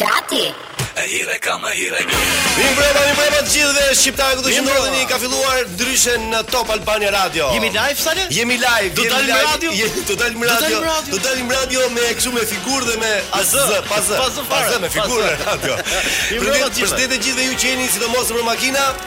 Gati! E hire kam, e hire kam Mirë mbrëma, mirë mbrëma të gjithëve shqiptarë kudo që ndodheni Ka filluar ndryshe në Top Albania Radio Jemi live, Sale? Jemi live Do dalim në radio? Do dalim në radio Do dalim në radio me kështu me figurë dhe me Pazë, pazë, pazë, pazë, me figurë në radio Mirë mbrëma të gjithëve Përshëndetje gjithëve ju që jeni sidomos nëpër makina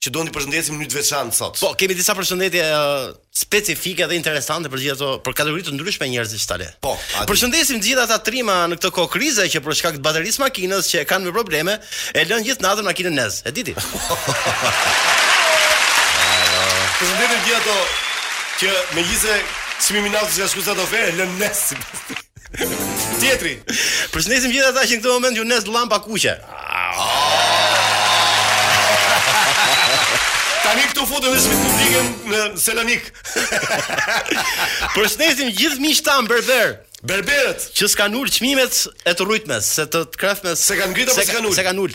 që duam të përshëndesim në mënyrë të veçantë sot. Po, kemi disa përshëndetje uh, specifike dhe interesante për gjithë ato për kategori të ndryshme njerëzish, Sale. Po, ati. përshëndesim të gjithë ata trima në këtë kohë krize që për shkak të baterisë makinës që e kanë me probleme, e lënë gjithë natën makinën ndez. E diti. Përshëndesim gjithë ato që megjithëse çmimi naftës është kushtatuar, e lënë ndez. Tjetri. Përshëndesim gjithë ata që në këtë moment ju ndez llamba e kuqe. Tani këtu futën dhe shmi publikën në Selanik. Përshëndesim gjithë miqtë tanë berber. Berberët që s'kan ul çmimet e të rrumes, se të të krefmes. S'e kanë ngritur apo s'kan ul? S'e kanë ul.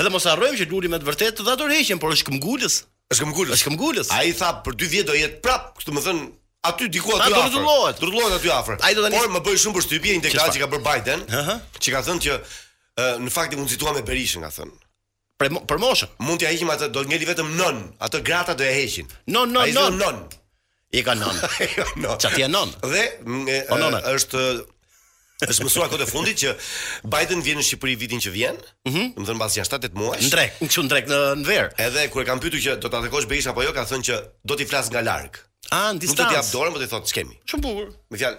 Edhe mos harrojmë që Luli me të vërtetë e dha dorëheqjen, por është këmbgulës. Është këmbgulës. Është këmbgulës. Ai tha për dy vjet do jetë prap, domethënë aty diku aty afër. Do rrotullohet. Do rrotullohet aty afër. Ai do tani. Por më bëri shumë përshtypje një deklaratë që ka bërë Biden, ëh, që ka thënë që në fakt e mbyll situatën me Berishën, ka thënë. Për për moshën. Mund t'ia heqim atë, do ngeli vetëm non, atë grata do e heqin. Non, non, non. I ka non. Ç'a ti e non? Dhe mm, e, Po, nona. e, është është mësuar kohët e fundit që Biden vjen në Shqipëri vitin që vjen, ëh, mm -hmm. mbas nja 7-8 muajsh. Në drekë, çfarë në drekë, në në verë. Edhe kur e kanë pyetur që do ta takosh Berishën apo jo, ka thënë që do t'i flas nga larg. Ah, në Nuk do t'i jap distancë. dorën, por do t'i thotë ç'kemi. Shumë bukur. Me fjalë,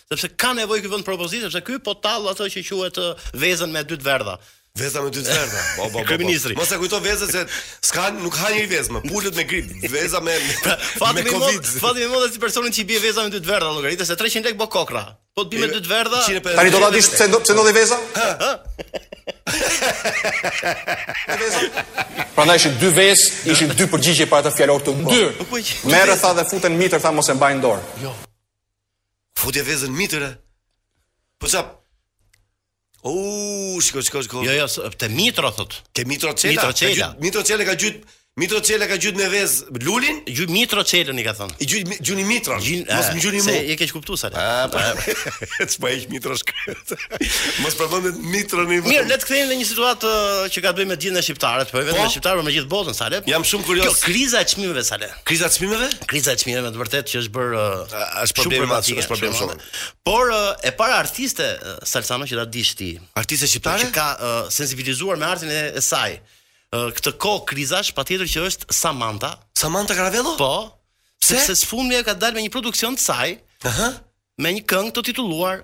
Sepse ka nevojë ky vend për opozitë, sepse ky po tall atë që quhet ë, vezën me dy të verdha. Veza me dy të verdha. Po, po, po, po. Kryeministri. Mos e kujto vezën se s'ka, nuk ha njeri vezë më, pulët me grip, veza me me Fati më i madh, Covid. fati më i madh si personi që i bie veza me dy të verdha llogarite se 300 lekë bën kokrra. Po të bie me dy të verdha. 150. Tani do ta dish pse ndo- pse ndodhi veza? Prandaj ishin dy vezë, ishin dy përgjigje para të fjalor të ndyrë. Po po që. Merre tha dhe fute në mitër tha mos e mbaj në dorë. Futje vezën në mitër. Po ça? Uuu, shiko, shiko, shiko. Jo, jo, te Mitro thotë. Te Mitro Çela. Mitro Çela. Mitro Çela ka gjyt Mitro Çela ka gjyt me vez Lulin? Gjyt Mitro Çelën i ka thënë. I gjyt gjuni Mitro. Mos më gjuni mua. E ke kuptuar, Sale? Ah, po. Ç'po heq Mitro i shkretë. Mos përmend Mitron. Mirë, le të kthehemi në një situatë që ka të bëjë me jetën e shqiptarëve, jo vetëm po? shqiptarëve, me gjithë botën, Sale. Jam shumë kurioz. Kjo kriza e çmimeve, Sale. Kriza e çmimeve? Kriza e çmimeve me të vërtetë që është bër është problematike, është problem shumë. Por e para artiste Salsano që ta dish ti. Artiste shqiptare që ka sensibilizuar me artin e, e saj. Këtë kohë krizash patjetër që është Samantha. Samantha Caravello? Po. Pse? Sepse së fundmi ka dalë me një produksion të saj. Aha. Me një këngë të titulluar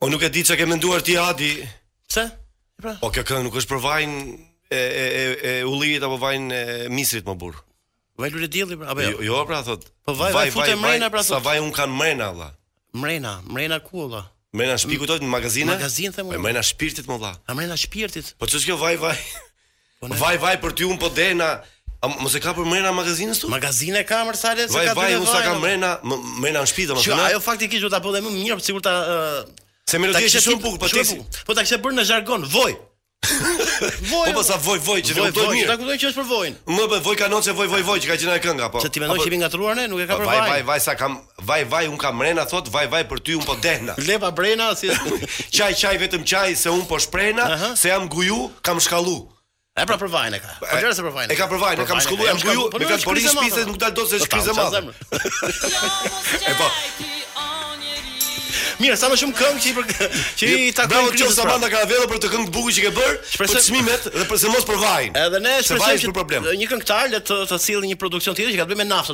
O nuk e di çka ke menduar ti Adi. Pse? Pra. O kjo këngë nuk është për vajin e e e, e ullirit apo vajin e misrit mo burr. Vaj lule dielli pra, apo jo? Jo, jo pra thot. Po vaj vaj fute mrena pra thot. Sa vaj un kan mrena valla. Mrena, mrena ku valla? Mrena shpirtit thot në magazinë. Magazinë them unë. Po, mrena shpirtit mo valla. A mrena shpirtit? Po ç'është kjo vaj vaj? Po ne- Vaj vaj për ty un po dehna. A mos e ka për mrena magazinës tu? Magazinë e ka more sa le se Vaj ka vaj dy me unë sa vaj, kam no. mrena, më- mrena në shtëpi Që domethënë. ajo faktikisht do ta bënte më mirë, sikur ta ë, Se ta melodia kishe është shumë tip- bukur, po shumë e teksti. bukur. Po ta kishe bërë në jargon, voj. voj. Po po sa voj voj që voj, nuk do voj, që ta mirë. kuptoj që është për vojin. Më bëj voj kanoçe voj voj voj që ka qenë ajo kënga po. Se ti mendon Apo- që jemi ngatruar ne, nuk e ka Po, për Vaj vaj vajin. vaj sa kam Vaj vaj un kam mrena thot vaj vaj për ty un po dehna. Leva brena si Qaj qaj vetëm qaj se un po shprehna Aha. se jam guju kam shkallu. E pra për vajin e ka. Po lëre se për vajin. E ka për vajin, e kam shkollu jam guju, me fjalë po rish pise nuk dal dot se është krizë e madhe. E po. Mirë, sa më shumë këngë që i për që i takon Bravo Qoftë krizës. pra. Samanta Karavello për këtë këngë të bukur që ke bërë, për Shpresoj- çmimet dhe për se mos për vajin. Edhe ne Se vaji shpresojmë është për problem. që një këngëtar le të të sjellë një produksion tjetër që ka të bëjë me naftën.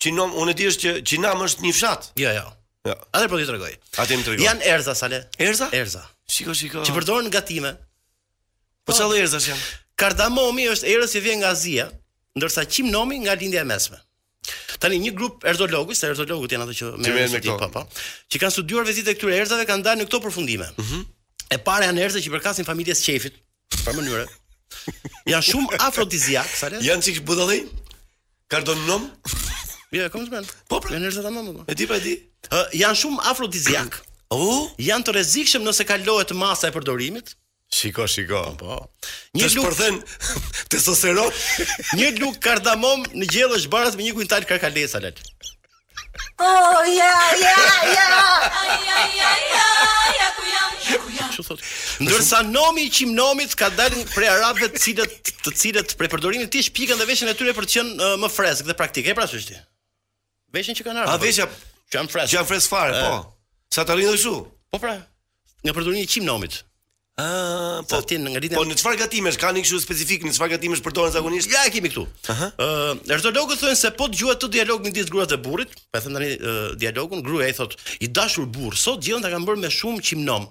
Qimnom, unë e di është që Qinam është një fshat. Jo, jo. Jo. Atë po ti tregoj. Atë më tregoj. Jan erëza Sale. Erëza? Erëza. Shiko, shiko. Që përdoren gatime. Po çfarë po. erëzash janë? Kardamomi është erëz që vjen nga Azia, ndërsa qimnomi nga Lindja e Mesme. Tani një grup erzologë, se erzologët janë ato që merren me këto, po, po. Që kanë studiuar vetitë e këtyre erëzave kanë dalë në këto përfundime. Mhm. Mm e para janë erëza që përkasin familjes qejfit, Për mënyrë. Janë shumë afrodiziak, Sale. Janë çik budallenj? Kardamom? Ja, kom të bëjmë. Po, pra. Janë erëza tamam. E di pa e di. Ë, janë shumë afrodiziak. U? Janë të rrezikshëm nëse kalohet masa e përdorimit. Shiko, shiko. Po. Një Të lugë shpërthen testosteron. një lugë kardamom në gjellë është baras me një kuintal karkalesa lal. Oh, ja, ja, ja. Ça thot? Ndërsa nomi i qimnomit ka dalë prej arabëve të cilët të cilët prej përdorimit të tij shpikën dhe veshjen e tyre për të qenë uh, më fresk dhe praktik. E pra ç'është. Veshjen që kanë arabët. A veshja që janë fresk. Që janë fresk fare, po. Sa të rrinë ashtu. Po pra. Nga përdorimi i qimnomit. Ah, po ti ngritën. Po në çfarë gatimesh ka një kështu specifik, në çfarë gatimesh përdoren zakonisht? Ja e kemi këtu. Ëh. Uh -huh. uh, erzologët thonë se po dëgjuat këtë dialog midis gruas dhe burrit, po them tani uh, dialogun, gruaja i thotë, "I dashur burr, sot gjellën ta kam bërë me shumë qimnom."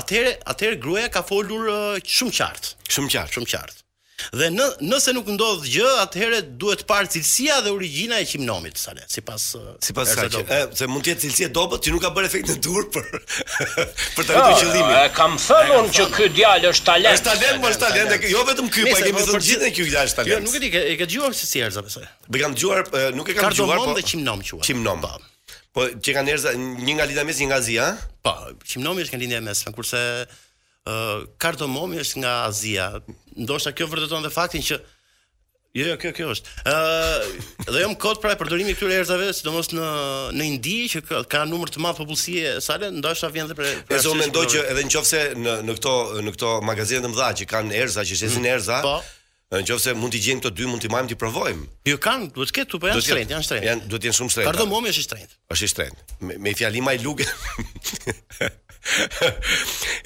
Atëherë, atëherë gruaja ka folur uh, shumë qartë. Shumë qartë, shumë qartë. Dhe në, nëse nuk ndodh gjë, atëherë duhet të parë cilësia dhe origjina e qimnomit, Sale, sipas sipas asaj, se mund të jetë cilësi e dobët që nuk ka bërë efekt në duar për për të arritur qëllimin. E kam thënë unë që ky djalë është talent. Është talent, po është talent, jo vetëm ky, po e kemi thënë të gjithë ky djalë është talent. Jo, nuk e di, e ke dëgjuar se si erëza besoj. Po e kam dëgjuar, nuk e kam dëgjuar, po. Kardamom dhe qimnom quhet. Qimnom. Po. Po që janë erëza një nga Lindja e Mesme një nga Azia? Po, qimnomi është nga Lindja e Mesme, kurse kardamomi është nga Azia. Ndoshta kjo vërteton dhe faktin që Jo, jo, kjo kjo është. Ë, uh, dhe jo më kot pra përdorimi i këtyre erëzave, sidomos në në Indi që ka, ka numër të madh popullsie Sale, ndoshta vjen dhe për për arsye. Unë mendoj që edhe në qoftë se në në këto në këto magazina të mëdha që kanë erëza, që shesin mm. erëza, po. Në qoftë se mund t'i gjejmë këto dy, mund t'i marrim t'i provojmë. Jo kanë, duhet të ketë këtu, po janë të shtrenjta, janë të shtrenjta. Janë duhet të jenë shumë të shtrenjta. Kardamomi është i shtrenjtë. Është i shtrenjtë. Me, me një fjalë me një lugë.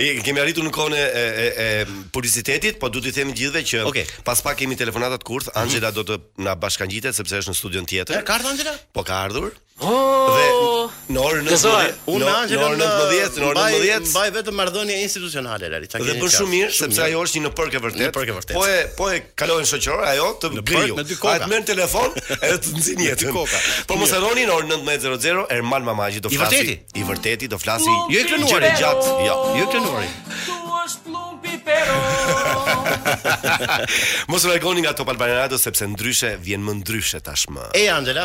E kemi arritur në kohën e e, e publicitetit, po duhet t'i themi të gjithëve që okay. pas pak kemi telefonatat kurth, mhm. Anxhela mm -hmm. do të na bashkangjitet sepse është në studion tjetër. Ka ardhur Anxhela? Po ka ardhur. Dhe në orën 19, unë me Anxhelën në orën 19, në orën 19, mbaj vetëm marrëdhënie institucionale Lari. Dhe bën shumë mirë sepse ajo është një nepërkë e vërtetë. Nepërkë e vërtetë. Po, po e kalove në shoqërore ajo të grin. Me dy koka. Ajo të merr në telefon e të nxin jetën. Koka. Po mos harroni në orën 19:00 Ermal Mamaqi do flasi. I vërteti, i vërteti do flasi. Jo i klonuar i gjatë. Jo, jo i klonuar. Mos u largoni nga Top Albania Radio sepse ndryshe vjen më ndryshe tashmë. Ej Anxhela,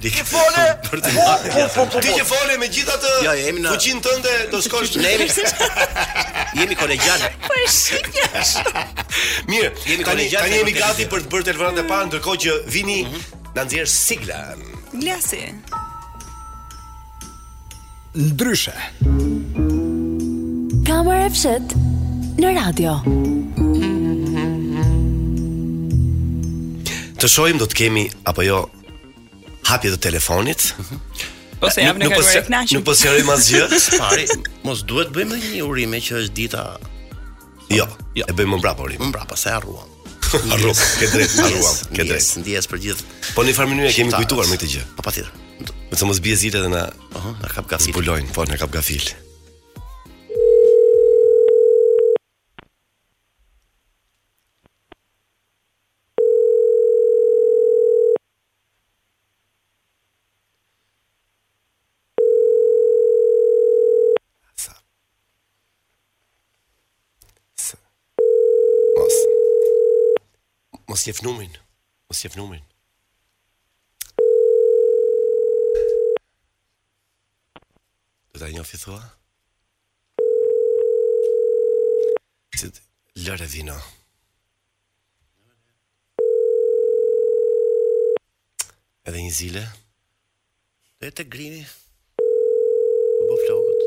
Ti që fole, për të marrë po, po, po, ti që fole me gjithë atë ja, jemi në... fuqinë tënde, do shkosh të nemi. jemi kolegjialë. Po e shikjash. Mirë, jemi kolegjialë. Tani jemi gati për të bërë telefonatën e parë, ndërkohë që Vini mm -hmm. na nxjerr siglën. Glasi. Ndryshe. Kamera e fshehtë në radio. Të shojmë do të kemi apo jo hapje të telefonit. Po se jam në Nuk po kaluar e se- kënaqur. Nuk po sqarojmë asgjë. Lari, mos duhet të bëjmë ndonjë urim që është dita Jo, Jo. e bëjmë më mbrapa urim. më mbrapa se harruam. Harruam, ke të drejtë, harruam, ke të drejtë. Ndjesë, ndjesë për gjithë. Po në një farë mënyre e kemi shqiptarët. kujtuar me këtë gjë. Po patjetër. Mbase mos bie zilja dhe na Aha, na kap gafil. zbulojnë, po na kap gafil. Mos njeh numrin. Mos njeh numrin. Do ta njohë thua? Lëre Vino. Edhe një zile. Dhe të grini. Të bo flokët.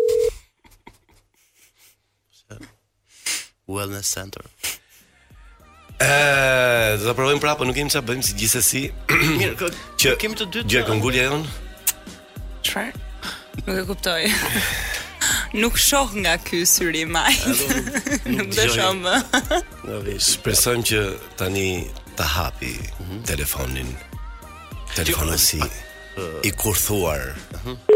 Wellness Center. Ëh, do të provojmë prapë, nuk kemi çfarë bëjmë si gjithsesi. Mirë, që kemi të dy. Me këmbëngulje jonë. Çfarë? Nuk e kuptoj. nuk shoh nga ky syri më. nuk do shoh më. Shpresojmë që tani ta hapi mhm. telefonin. Telefonin si i kurthuar. Mhm.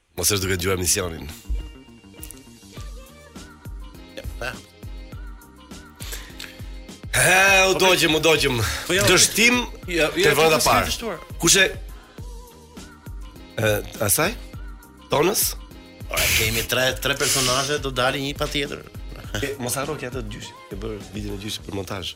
Mos është duke dëgjuar emisionin. Ha, u dogjëm, u dogjëm. Po jo, dështim ja, ja, të vënda parë. Kush e asaj? Tonës? Po kemi tre tre personazhe, do dalin një patjetër. Mos harro që ato gjysh, e bën videon e gjyshit për montazh.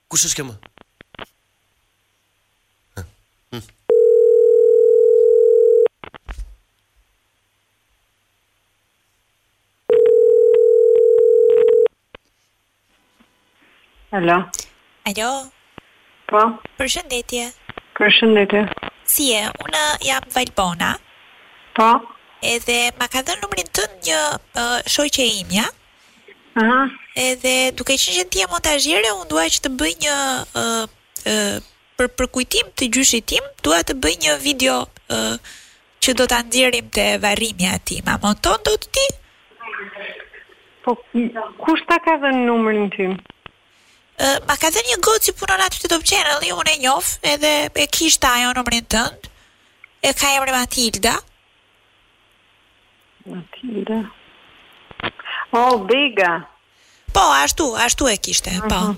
Kush është kjo më? Alo. Alo. Po. Përshëndetje. Përshëndetje. Si je? Unë jam Valbona. Po. Edhe ma ka dhënë numrin tënd një uh, shoqe e imja. Aha. Edhe duke qenë që ti je montazhiere, unë dua që të bëj një ë ë për përkujtim të gjyshit tim, dua të bëj një video ë që do ta nxjerrim te varrimi i tij. Ma monton dot ti? Po kush ta ka dhënë numrin tim? Ë ma ka dhënë një gocë që punon aty te Top Channel, unë e njoh, edhe e kishte ajo numrin tënd. E ka emrin Matilda. Matilda. O, oh, Bega. Po, ashtu, ashtu e kishte, uh -huh. po.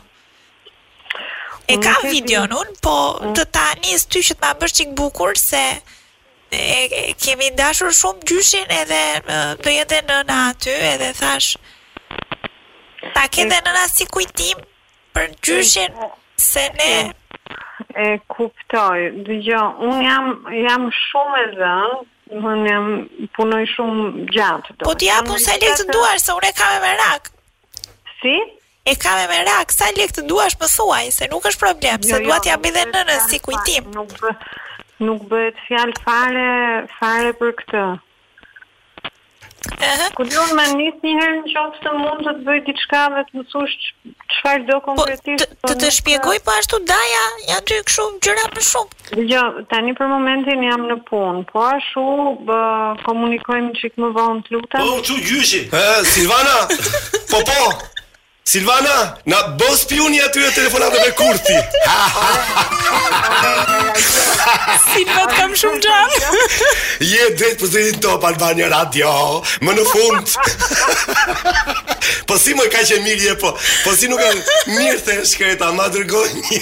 E kam videon unë, po mm. ta nis ty që të ma bësh çik bukur se e, kemi dashur shumë gjyshin edhe do jetë nëna aty edhe thashë ta ketë dhe nëna si kujtim për gjyshin se ne E kuptoj. Dëgjo, unë jam jam shumë e zënë, domethënë jam punoj shumë gjatë. Po të jap unë sa lekë të duash se unë e kam me merak. Si? E kam me merak sa lekë të duash më thuaj, se nuk është problem, jo, se jo, dua t'ia bëj dhe nënës si kujtim. Nuk nuk bëhet fjalë fare fare për këtë. Kur do më nis një herë në qoftë se mund të të bëj diçka dhe të mësosh çfarë do po, konkretisht. Po të të shpjegoj po ashtu daja, ja dy kështu gjëra më shumë. Dëgjo, tani për momentin jam në punë, po ashtu bë, komunikojmë çik më vonë, lutem. Po çu gjyshi? Ë, Silvana. Po po. Silvana, na bëri spiuni aty e telefonatë me kurth. Si po të kam shumë xham. Je drejt për zërin Top Albania Radio, më në fund. po si mo kaq e mirë je po, po si nuk e mirë të shkreta, ma dërgoi një.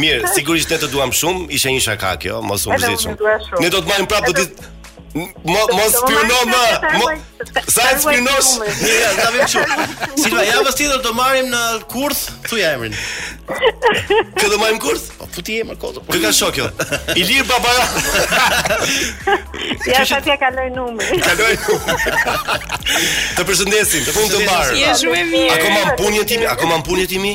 Mirë, sigurisht ne të duam shumë, ishte një shaka kjo, mos u mërzit shumë. Ne do të marrim prapë do ditë Mos mos spiuno më. Sa e spiunosh? Ja, na vjen shumë. Si do javës tjetër do marrim në kurth, thuaj emrin. Kë do marrim kurth? Po futi emër kodë. Kë ka shok kjo? Ilir Babara. Ja sa ti ka lënë numrin. Ka lënë numrin. Të përshëndesim, punë të mbarë. Je shumë mirë. Akoma në punë je ti, akoma në punë je ti.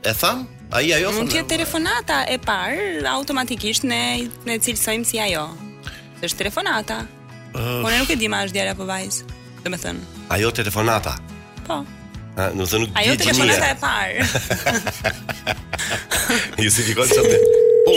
E tham, ai ajo Mund të jetë telefonata e parë automatikisht ne ne cilësojmë si ajo. Është telefonata. Uh, po ne nuk e dimë a është djalë apo vajzë. Domethënë. Ajo telefonata. Po. A, do të thotë nuk di. Ajo telefonata e parë. Ju si dikon sa të. Po.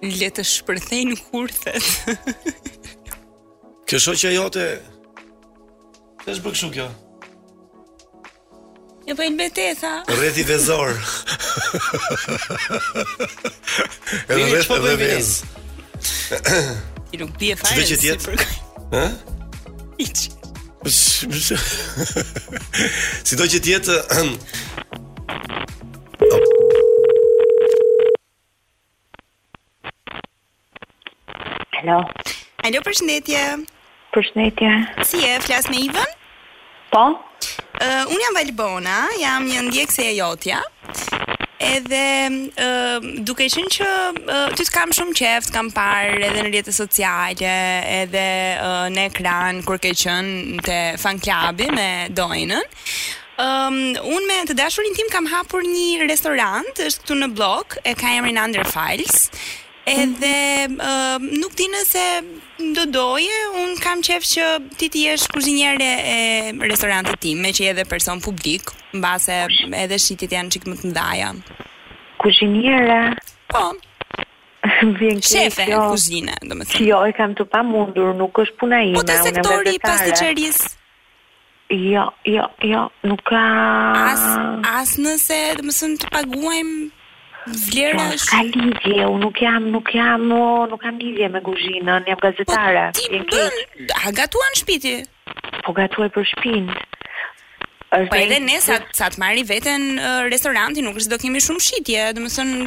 Le të shpërthejnë kurthet. Kjo shoqja jote Ç'e bën kështu kjo? Ja bëjnë me te, tha Rreth i vezor Edhe rreth po edhe vez Ti nuk bie fare Qëve që tjetë? Ha? I që Si do që tjetë Alo. Alo, përshëndetje. Përshëndetje. Si je? Flas me Ivën? Po. Uh, unë jam Valbona, jam një ndjekëse e jotja. Edhe uh, duke qenë që uh, ty të kam shumë qejf, kam parë edhe në rrjete sociale, edhe uh, në ekran kur ke qenë te Fun Club-i me Doinën. Ëm, unë me të dashurin tim kam hapur një restorant, është këtu në Bllok, e ka emrin Under Files. Edhe ë nuk di nëse do doje, unë kam qejf që ti të jesh kuzhiniere e restorantit tim, meqë je edhe person publik, mbase edhe shitjet janë çik më të mëdha. Kuzhiniere? Po. Më vjen keq. Shefe, jo, kuzhine, domethënë. Jo, e kam të pamundur, nuk është puna ime, unë jam gazetare. Po te sektori i pastiçerisë. Jo, jo, jo, nuk ka... As, as nëse, domethënë, të paguajmë vlerë është... Nuk ka lidhje, unë nuk jam, nuk jam, o, nuk kam lidhje me guzhinën, jam gazetare. Po ti bën, a gatuan në shpi ti? Po gatuaj për shpinë. Është po edhe ne sa sa të marri veten uh, restoranti nuk është se do kemi shumë shitje, domethënë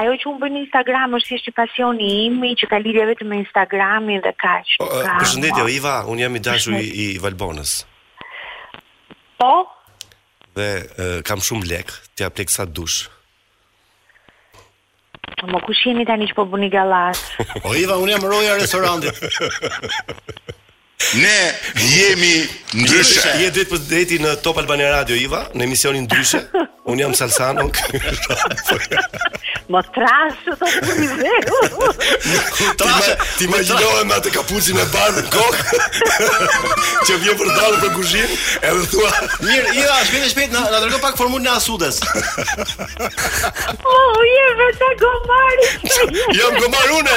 Ajo që unë bëj në Instagram është thjesht një pasion i imi që ka lidhje vetëm me Instagramin dhe kaq. Përshëndetje Iva, unë jam i dashuri i Valbonës. Po? Dhe uh, kam shumë lek, t'i jap lek sa dush. Po mo kush jeni tani që po bëni gallatë? o Iva, unë jam roja e restorantit. Ne jemi ndryshe. Je drejtpërdrejt në Top Albania Radio Iva, në emisionin Ndryshe. Unë jam Salsano. Më trashë të burri i zi. Trashë, ti më gjinohe me atë kapucin e bardhë në kokë. Që vje për dalë për kuzhinë, edhe thua. Mirë, Iva, shpejt e shpejt, na, na dërgo pak formulë në asudes. Po, oh, je vetë gomari. Jam gomar une.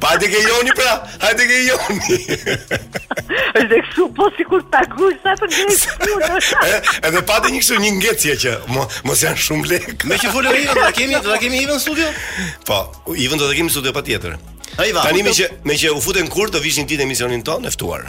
Pa hajde ke i joni pra, hajde ke joni. Është kështu po sikur ta gush sa të ngjesh punë. Edhe pate një kështu një ngecje që mos janë shumë lek. Me që folëm Ivan, do ta kemi, do ta kemi Ivan në studio? Po, Ivan do ta kemi në studio patjetër. Tani me që me që u futen kur do vish një ditë në emisionin tonë e ftuar.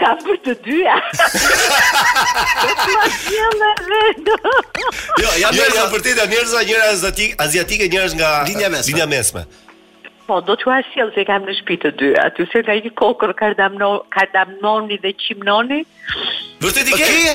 Ka për të dyja. Ma sjell me vetë. Jo, ja jo, ja vërtet janë njëra, njëra aziatik, aziatike, njëra është nga Lindja e Mesme. Linja mesme. Po, do t'ua sjell se i kam në shpi të dy, aty, nga një kokërr kardamno, kardamnoni dhe qimnoni. Vërtet i ke?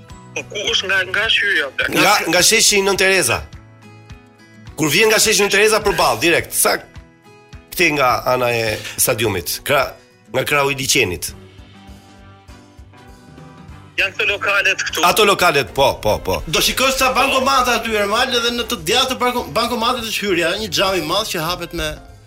Po ku është nga, nga është hyrja? Nga nga, nga sheshi i Nën Tereza. Kur vjen nga sheshi i Nën Tereza përball direkt, sa këtej nga ana e stadiumit, kra, nga krahu i liqenit. Janë këto lokalet këtu. Ato lokalet, po, po, po. Do shikosh ca bankomate aty Ermal edhe në të djathtë banko- bankomatit është hyrja, një xham i madh që hapet me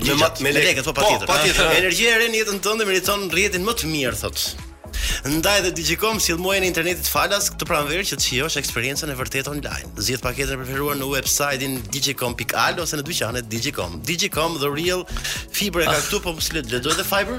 Me ma- me lekët, po patjetër. Po, patjetër. ëh. Energjia e re në jetën tënde meriton rrjetin më të mirë, thot. Ndaj dhe Digicom sjell muajin e internetit falas këtë pranverë që të shijosh eksperiencën e vërtetë online. Zgjidh paketën e preferuar në website-in digicom.al ose në dyqanet Digicom. Digicom the real fiber e ka këtu, po si lexohet, the fiber?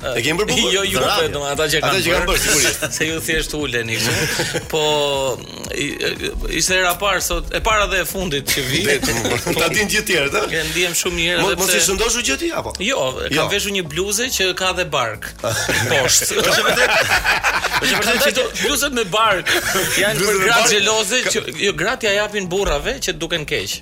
E kemi bërë bukur. Jo, jo, po vetëm ata që kanë. Ata që kanë bërë sigurisht. Se ju thjesht uleni kështu. Po ishte hera e parë sot, e para dhe e fundit që vij. Ta dinë gjithë të tjerët, ëh. Që ndihem shumë mirë edhe pse. Mos je shëndosh gjë ti apo? Jo, kam jo. veshur një bluzë që ka dhe bark. Poshtë. Është vërtet. Është vërtet që bluzat me bark janë për gratë xheloze që gratë ia japin burrave që të duken keq.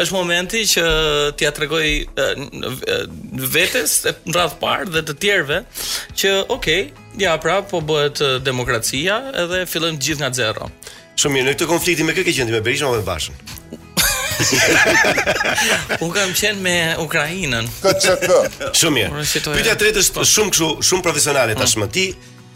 Është momenti që t'ia tregoj vetes e në radhë të parë edhe të tjerëve që ok, ja pra po bëhet demokracia edhe fillojmë të gjithë nga zero. Shumë mirë, në këtë konfliktin me kë ke qenë me Berishën apo me Bashën? Unë kam qenë me Ukrainën. KCK. Shumë mirë. Pyetja e tretë është shumë kështu, shumë profesionale tashmë. Mm. Ti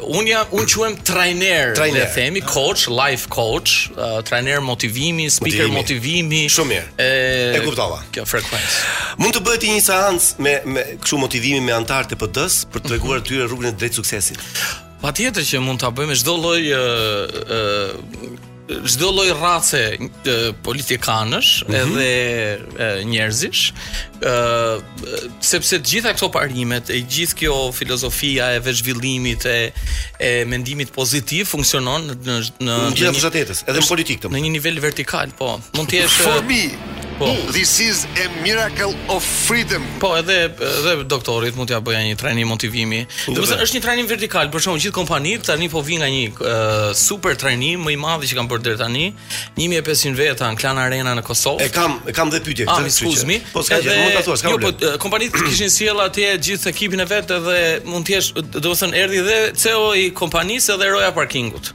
Unë jam, unë quhem trajner, le të themi, coach, life coach, uh, trajner motivimi, speaker motivimi. Shumë mirë. E, e kuptova. Kjo frekuencë. Mund të bëhet një seancë me me kështu motivimi me anëtarët e PD-s për të mhm. treguar tyre rrugën e drejt suksesit. Patjetër që mund ta bëjmë çdo lloj ë çdo lloj race politikanësh mm -hmm. edhe njerëzish ë sepse të gjitha këto parimet e gjithë kjo filozofia e vetëzhvillimit e e mendimit pozitiv funksionon në në në gjithë jetës edhe në politikë në një nivel vertikal po mund të jesh Po. This is a miracle of freedom. Po, edhe edhe doktorit mund t'ia bëja një trajnim motivimi. Do të thënë është një trajnim vertikal, për shkak se gjithë kompanitë tani po vij nga një uh, super trajnim më i madh që kam bërë deri tani, 1500 veta në Klan Arena në Kosovë. E kam, e kam dhe pyetje këtë. Ah, skuzmi. Po s'ka gjë, mund ta thuash, s'ka jo, problem. Jo, po kompanitë kishin sjellë atje gjithë ekipin e vet edhe mund të jesh, do të thënë erdhi dhe CEO i kompanisë edhe roja i parkingut.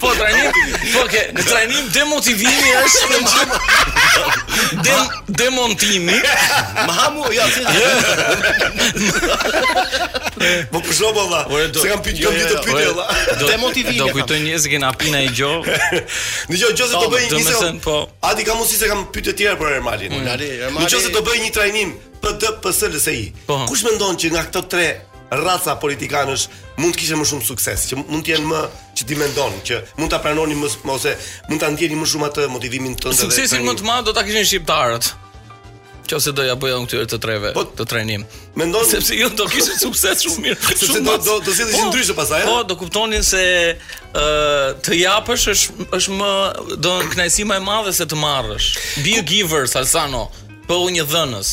Po trajnim, po ke, në trajnim demotivimi është në të gjithë. Dem, demontimi. Mamu, ja, si të Po për shumë, Allah, se kam pitë, kam pyetje të tjera, Allah. Demotivimi. Do kujtoj njëzë gjenë apina i gjo. Në gjo, gjo se të bëjë një se... Po. A di ka mundësi se kam pyetje të tjera për Ermalin. Në qoftë se do bëje një trajnim, PD, PS, LSI. Po. Kush mendon që nga këto tre raca politikanësh mund të kishin më shumë sukses, që mund të jenë më që ti mendon që mund ta pranonin më ose mund ta ndjenin më shumë atë motivimin tënd edhe. Suksesin më të madh do ta kishin shqiptarët. Qoftë se do ia bëja unë këtyre të treve po, të trajnim. Mendon sepse jo do kishin sukses shumë mirë. Sepse shumë do do të silleshin po, ndryshe pastaj. Po, do kuptonin se ë të japësh është është më do kënaqësi më e madhe se të marrësh. Be a giver, Salsano. Po unë një dhënës.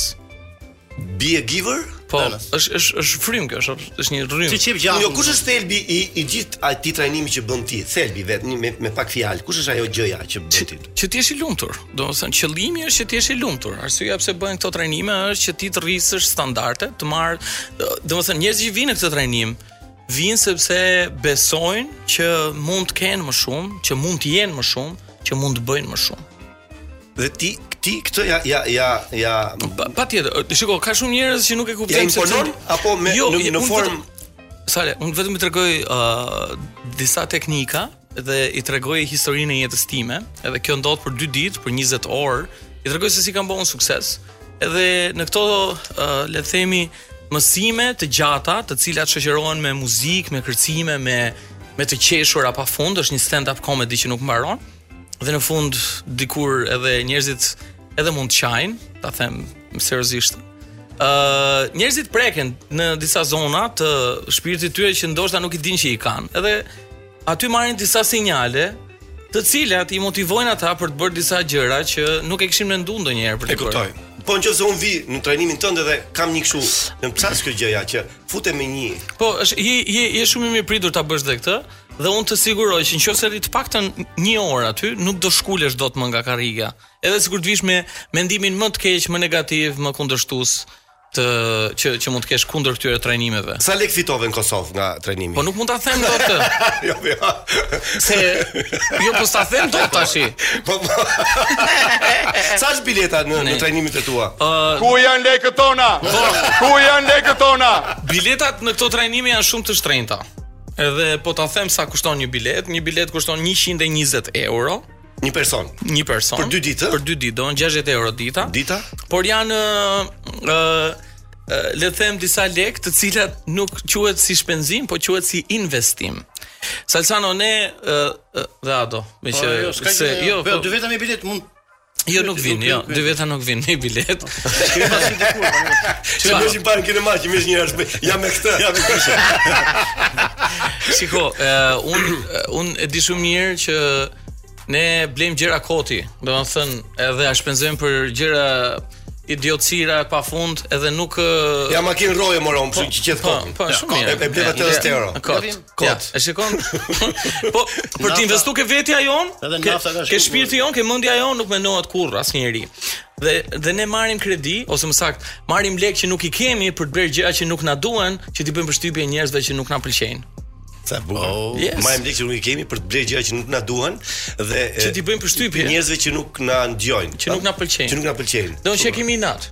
Be a giver? Po, është është është frymë kjo, është është një rrymë. Ti çep gjatë. Jo, kush është thelbi i i gjithë atij trajnimi që bën ti? Thelbi vetëm një me, me pak fjalë. Kush është ajo gjëja që bën ti? Që ti të jesh i lumtur. Domethënë qëllimi është që ti të jesh i lumtur. Arsyeja pse bëhen këto trajnime është që ti të rrisësh standarde, të marr, domethënë njerëzit që vijnë në këtë trajnim vijnë sepse besojnë që mund të kenë më shumë, që mund të jenë më shumë, që mund të bëjnë më shumë. Dhe ti ti këtë ja ja ja ja patjetër. Pa shiko, ka shumë njerëz që nuk e kuptojnë. Ja imponon sepse... apo me jo, në, në formë Sale, unë vetëm i tregoj uh, disa teknika dhe i tregoj historinë e jetës time, edhe kjo ndodh për 2 ditë, për 20 orë, i tregoj se si kam bërë sukses. Edhe në këto uh, le të themi mësime të gjata, të cilat shoqërohen me muzikë, me kërcime, me me të qeshura pa fund, është një stand up comedy që nuk mbaron. dhe në fund dikur edhe njerëzit edhe mund të qajnë, ta them seriozisht. Ë uh, njerëzit preken në disa zona të shpirtit tyre që ndoshta nuk i dinë që i kanë. Edhe aty marrin disa sinjale të cilat i motivojnë ata për të bërë disa gjëra që nuk e kishin menduar ndonjëherë për të bërë. E kuptoj. Po nëse un vi në trajnimin tënd edhe kam një kështu, më plas kjo gjëja që futem me një. Po, është je je je shumë i mirëpritur ta bësh dhe këtë. Dhe unë të siguroj që nëse rri të paktën një orë aty, nuk do shkulesh dot më nga karriga. Edhe sikur të vish me mendimin më të keq, më negativ, më kundërshtues të që që mund të kesh kundër këtyre trajnimeve. Sa lek fitove në Kosovë nga trajnimi? Po nuk mund ta them dot. jo, jo. Se jo po sa them dot tash. Po. po. Sa është bileta në në trajnimet e tua? Uh, Ku janë lekët tona? Po. Ku janë lekët tona? Biletat në këto trajnime janë shumë të shtrenjta. Edhe po ta them sa kushton një bilet, një bilet kushton 120 euro. Një person. Një person. Për dy ditë? Për dy ditë, domethënë 60 euro dita. Dita? Por janë uh, le të themi disa lekë të cilat nuk quhet si shpenzim, po quhet si investim. Salsano ne uh, dhe ato, me po, që jo, se jo, jo, po, jo, dy vetëm një bilet mund Jo nuk vin, jo, dy veta nuk vin me bilet. Ti më thua ti kur? Ti më thua parë kinë maç, më një herë. Ja me këtë, ja me këtë. Shiko, uh, un un e di shumë mirë që ne blejm gjëra koti, domethënë edhe a shpenzojm për gjëra idiotësira pa fund edhe nuk Ja makinë rroja moron, pse po, që gjithë po, kohën. Po, shumë mirë. E bleva 80 euro. Kot. Ja, e shikon? po, për të investuar ke vetja jon, edhe nafta ka shkuar. Ke shpirti jon, ke mendja jon, nuk mendohet kurr asnjëri. Dhe dhe ne marrim kredi ose më saktë, marrim lek që nuk i kemi për të blerë gjëra që nuk na duhen, që t'i bëjmë përshtypje njerëzve që nuk na pëlqejnë. Sa bukur. Oh, yes. Marrim lekë që nuk i kemi për të blerë gjëra që nuk na duhen dhe që t'i bëjmë përshtypje njerëzve që nuk na njohin, që nuk na pëlqejnë. Që nuk na pëlqejnë. Dhe i kemi inat.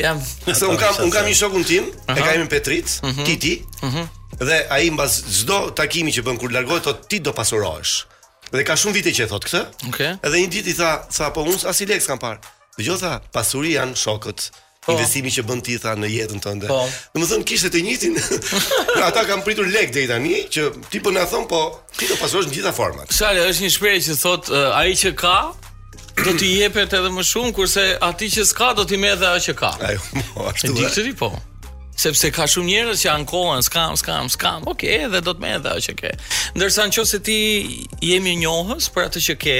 Jam. Se un kam un kam një shokun tim, e ka emrin Petrit, mhm. Titi. Mhm. Dhe ai mbas çdo takimi që bën kur largohet thotë ti do pasurohesh. Dhe ka shumë vite që e thotë këtë. Okej. Okay. Edhe një ditë i thanë, tha po unë asnjë lek s'kam parë. Dëgjo, tha, pasuri janë shokët. Po. Investimi që bën ti tha në jetën tënde. Po. Domethënë kishte të njëjtin. Ata kanë pritur lek deri tani që ti po na thua po ti do pasurohesh në gjitha format. Sale është një shprehje që thotë uh, ai që ka do t'i jepet edhe më shumë kurse atij që s'ka do t'i merret dhe ajo që ka. Ajo, po, ashtu. E di këtë po. Sepse ka shumë njerëz që ankohen, s'kam, s'kam, s'kam. Okej, okay, dhe do të merret dhe ajo që ke. Ndërsa nëse ti je mirënjohës për atë që ke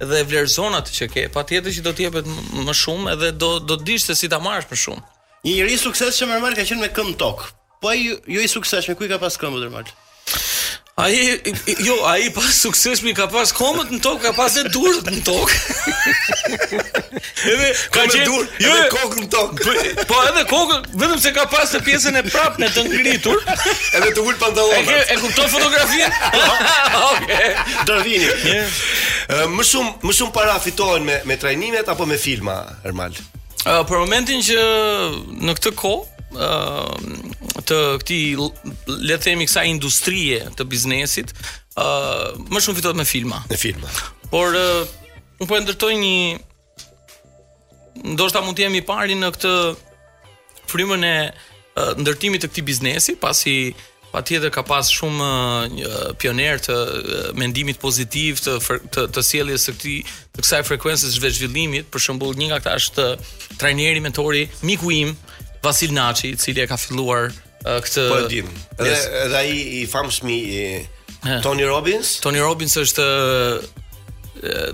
dhe vlerëson atë që ke, patjetër që do të jepet më shumë edhe do do të dish se si ta marrësh më shumë. Një njeri i suksesshëm normal ka qenë me këmbë në tokë. Po ai jo i suksesshëm, ku i ka pas këmbët normal? Ai jo, ai i pasuksesshmi i ka pas këmbët në tokë, ka pas edhe duart në tokë. edhe ka qenë duar, jo, edhe kokën në tokë. Po, po edhe kokën, vetëm se ka pas të pjesën e prapme të ngritur. edhe të ulur pantallonat. E, e kupton fotografinë? Okej. Do vini. Më shumë, më shumë para fitohen me me trajnimet apo me filma? Ermal. Uh, për momentin që në këtë kohë uh, të këtij le të themi kësaj industrie të biznesit, uh, më shumë fitohet me filma. Me filma. Por uh, unë po e ndërtoj një ndoshta mund të jem i pari në këtë frymën e ndërtimit të këtij biznesi, pasi patjetër ka pas shumë pionierë të mendimit pozitiv të të, të sjelljes së këtij të kësaj frekuencës së zhvillimit, për shembull një nga këta është trajneri mentori miku im Vasil Naçi, i cili e ka filluar këtë po e di. Edhe yes. edhe ai i famshmi Tony Robbins. Tony Robbins është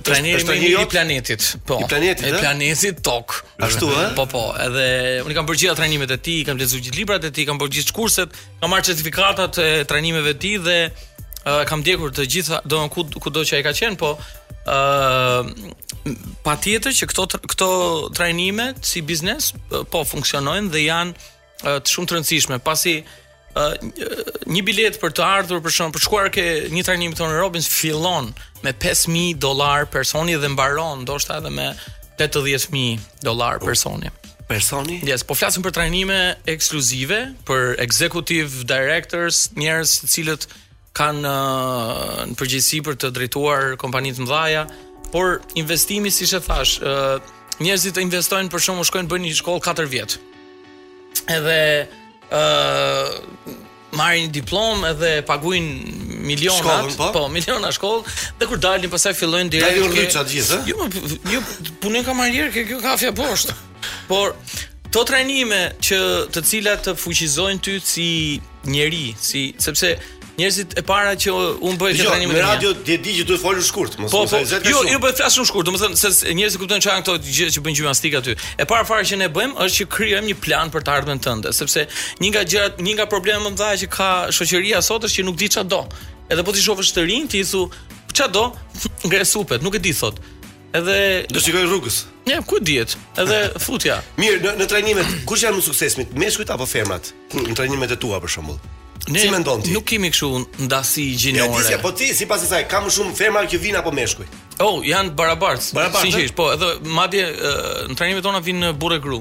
Trajneri më i i planetit. Po. I planetit, i planetit Tokë. Ashtu ë? Po po, edhe unë kam bërë gjithë trajnimet e tij, kam lexuar gjithë librat e tij, kam bërë gjithë kurset, kam marrë certifikatat e trajnimeve të tij dhe uh, kam ndjekur të gjitha, do ku kudo që ai ka qenë, po ë uh, patjetër që këto këto trajnime si biznes po funksionojnë dhe janë shumë të rëndësishme, pasi një biletë për të ardhur për shembull për të shkuar ke një trajnim Tony Robbins fillon me 5000 dollarë personi dhe mbaron ndoshta edhe me 80000 dollarë personi. Personi? Yes, po flasim për trajnime ekskluzive, për executive directors, njerëz të cilët kanë përgjegjësi për të drejtuar kompani të mëdha, por investimi siç e thashë, ë njerëzit investojnë për shembull shkojnë bëjnë një shkollë 4 vjet. Edhe ë marrin diplomë edhe paguajnë miliona, shkollën, po? po, miliona shkollë, dhe kur dalin pastaj fillojnë direkt. Dalin rryça të gjithë, ë? Jo, jo, punën kamarier ke kjo kafja poshtë. Por këto trajnime që të cilat të fuqizojnë ty si njeri, si sepse njerëzit e para që unë bëj këtë tani jo në radio dhe di që duhet folur shkurt, mos po, po, jo, jo be flasim shkurt, domethënë se njerëzit kuptojnë çfarë janë këto gjëra që bëjnë gjimnastikë aty. E para fare që ne bëjmë është që krijojmë një plan për të ardhmen tënde, sepse një nga gjërat, një nga problemet më të mëdha që ka shoqëria sot është që nuk di çfarë do. Edhe po t'i shofësh të rinj, t'i thuash, çfarë do? Ngre supet, nuk e di thotë. Edhe do shikoj rrugës. Ja, ku dihet? Edhe futja. Mirë, në, në trajnimet kush janë më të suksesshmit, meshkujt apo femrat? Kur në trajnimet e tua për shembull. Ne si mendon ti? Nuk kemi kështu ndasi gjinore. Jo, e di, po ti sipas asaj, ka më shumë femra që vijnë apo meshkuj? Oh, janë barabartë. Barabart, Sinqerisht, po, edhe madje në trajnimet tona vijnë burrë e gru.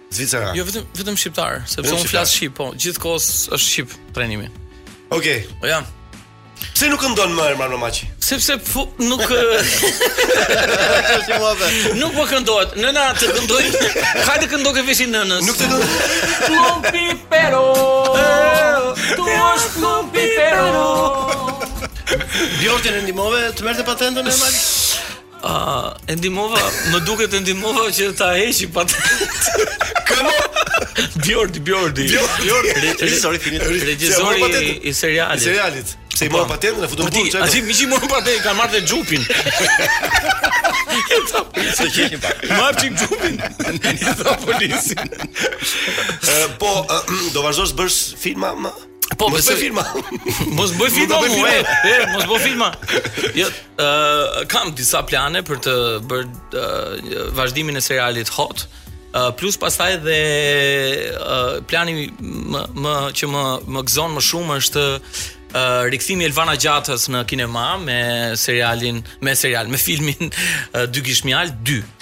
Zviceran. Jo vetëm vetëm shqiptar, sepse unë flas shqip, po, gjithë kohës është shqip trajnimi. Okej. Okay. Po jam. Pse nuk këndon më Ermal Mamaqi? Sepse po, nuk Nuk po këndohet. Nëna të këndoj. Hajde këndo ke veshi nënës. Nuk të do. Flumpi pero. Tu mos flumpi pero. Bjordin e ndihmove të merrte patentën, Ermal. A, e ndihmova, më duket e ndihmova që ta heqi patentën. Kë mo? Bjordi, Bjordi. Bjordi, regjizori i filmit, regjizori i serialit. I serialit. Se i morën patentën e futën në burg. Ai. ai që i morën patentën, ka marrë dhe xhupin. Sa që një pak. Ma hap çik xhupin. Sa polici. Po, do vazhdosh të bësh filma më? Po, mos bëj filma. mos bëj filma mua, e, e, mos bëj filma. Jo, ë uh, kam disa plane për të bërë uh, vazhdimin e serialit Hot. Uh, plus pastaj dhe uh, plani më, më që më më gëzon më shumë është uh, rikthimi i Elvana Gjatës në kinema me serialin, me serial, me filmin uh, Dy Gisht Mjaltë 2.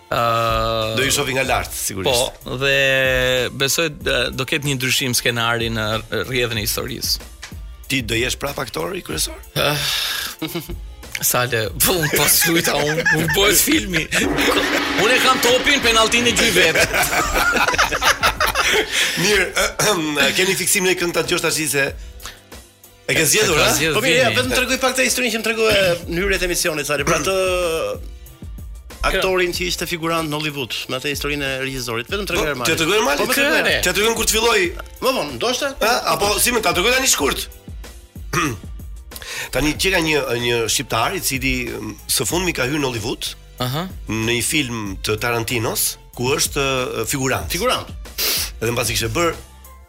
Uh, do i shohim nga lart sigurisht. Po, dhe besoj do ketë një ndryshim skenari në rrjedhën e historisë. Ti do jesh prap aktori kryesor? Uh, Sale, po po s'lujta un, nuk po ec filmi. Unë e kam topin, penalltinë e gjuj vet. Mirë, keni fiksim një këngë ta dëgjosh tash se E ke zgjedhur, ha? Po mirë, ja, vetëm tregoj pak atë historinë që më tregoi në hyrje të emisionit, Sale, për atë aktorin që ishte figurant në Hollywood, me atë historinë e regjisorit. Vetëm tregoja Ermalit. Po, t'ia tregoj Ermalit. Po, tregoj. Të tregoj kur të fillojë. Më vonë, ndoshta? Apo s'di, më ta tregoj tani shkurt? Tani që ka një një shqiptar i cili së fundmi ka hyrë në Hollywood. Aha. Në një film të Tarantinos ku është figurant. Figurant. Edhe mbasi kishte bër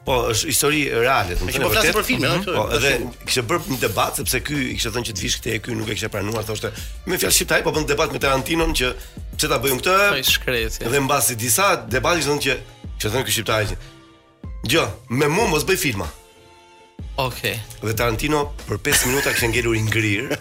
Po, është histori reale, domethënë. Po flasim për filmin, ëh. Po, edhe kishte bërë një debat sepse ky i kishte thënë që të vish këtej, ky nuk e kishte pranuar, thoshte, me një fjalë shqiptari, po bën debat me Tarantinon që pse ta bëjmë këtë? Ai i shkreti. Dhe mbasi disa debate thonë që kishte thënë ky shqiptari që Jo, me mua mos bëj filma. Okej. Okay. Dhe Tarantino për 5 minuta kishte ngelur i ngrirë.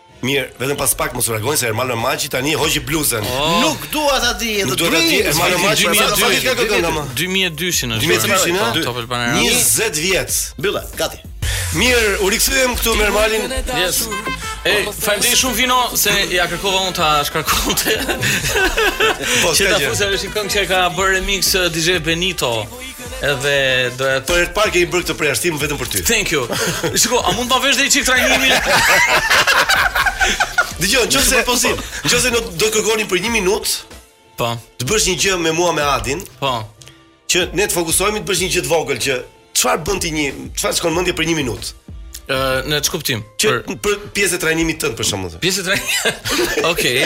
Mirë, vetëm pas pak mos u largoni se Ermal Mamaqi tani hoqi bluzën. Oh. Nuk dua ta di, do të di Ermal Mamaqi për sa ka kjo kënga më. 2002-shin është. 2002-shin, ha? Top Albania. 20 vjet. Mbylla, gati. Mirë, u rikthyem këtu me Ermalin. Yes. Ej, faleminderit shumë Vino se ia kërkova unë ta shkarkonte. Po, që ta fusë është një këngë që ka bërë remix eh, DJ Benito. Edhe do ja Po herë të parë kemi bërë këtë përjashtim vetëm për ty. Thank you. Shiko, a mund ta bësh dhe një çik trajnimin? Dgjoj, nëse po, si, nëse do kërkonim për 1 minutë, po. Të bësh një gjë me mua me Adin, po. Që ne të fokusohemi të bësh një gjë të vogël që çfarë bën ti një, çfarë të shkon mendje për 1 minutë? Ë, në ç'kuptim? Që për, për pjesë të trajnimit tënd për shembull. Pjesë e trajnimit. Okej.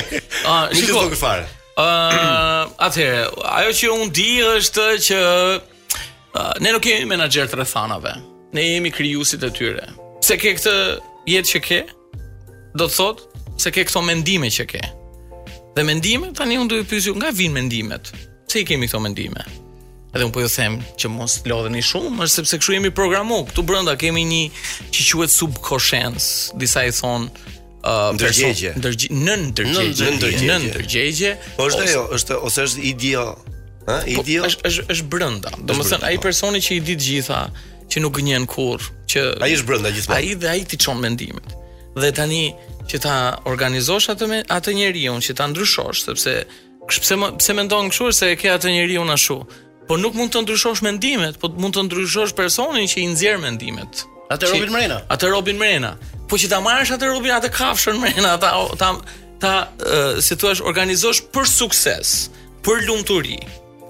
Ah, shiko. Nuk do të fare. Uh, atëherë, ajo që unë di është që uh, ne nuk jemi menaxherë të rrethanave. Ne jemi krijuesit e tyre. Pse ke këtë jetë që ke? Do të thotë pse ke këto mendime që ke. Dhe mendime, tani unë duhet t'ju pyes ju nga vijnë mendimet. Pse i kemi këto mendime? Edhe unë po ju them që mos lodheni shumë, është sepse kështu jemi programu. Këtu brenda kemi një që quhet subconscious, disa i thonë uh, ndërgjegje. Ndërgj nënndërgjegje. Nënndërgjegje. Nënndërgjegje. Po është ajo, është ose është idi. Ha, po, idi. Është është është brenda. Domethënë ai po. personi që i di të gjitha, që nuk gënjen kurrë, që ai është brenda gjithmonë. Ai dhe ai t'i çon mendimet. Dhe tani që ta organizosh atë me atë njeriun që ta ndryshosh, sepse pse pse mendon kështu se e ke atë njeriun ashtu. Po nuk mund të ndryshosh mendimet, po mund të ndryshosh personin që i nxjerr mendimet. Atë robin mrena. Atë robin mrena. Po që ta marrësh atë robin atë kafshën mrena, ta ta ta uh, si thua, organizosh për sukses, për lumturi.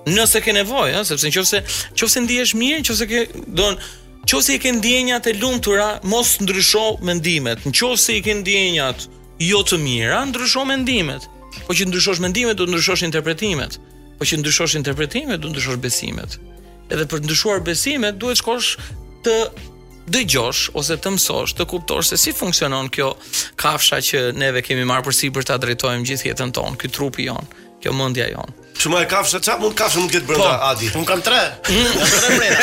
Nëse ke nevojë, ëh, sepse nëse nëse ndihesh mirë, nëse ke do nqs se i ke ndjenjat e lumtura, mos ndrysho mendimet. Nqs se i ke ndjenjat jo të mira, ndrysho mendimet. Po që ndryshosh mendimet, do ndryshosh interpretimet. Po që ndryshosh interpretimet, do ndryshosh besimet. Edhe për të ndryshuar besimet, duhet shkosh të dëgjosh ose të mësosh, të kuptosh se si funksionon kjo kafsha që neve kemi marrë përsipër ta drejtojmë gjithë jetën tonë, ky trupi jonë, kjo mendja jonë. Ç'më the kafsha, ça mund kafsha mund të ketë brenda po, Adi. Un kam 3. Jam 3 brenda.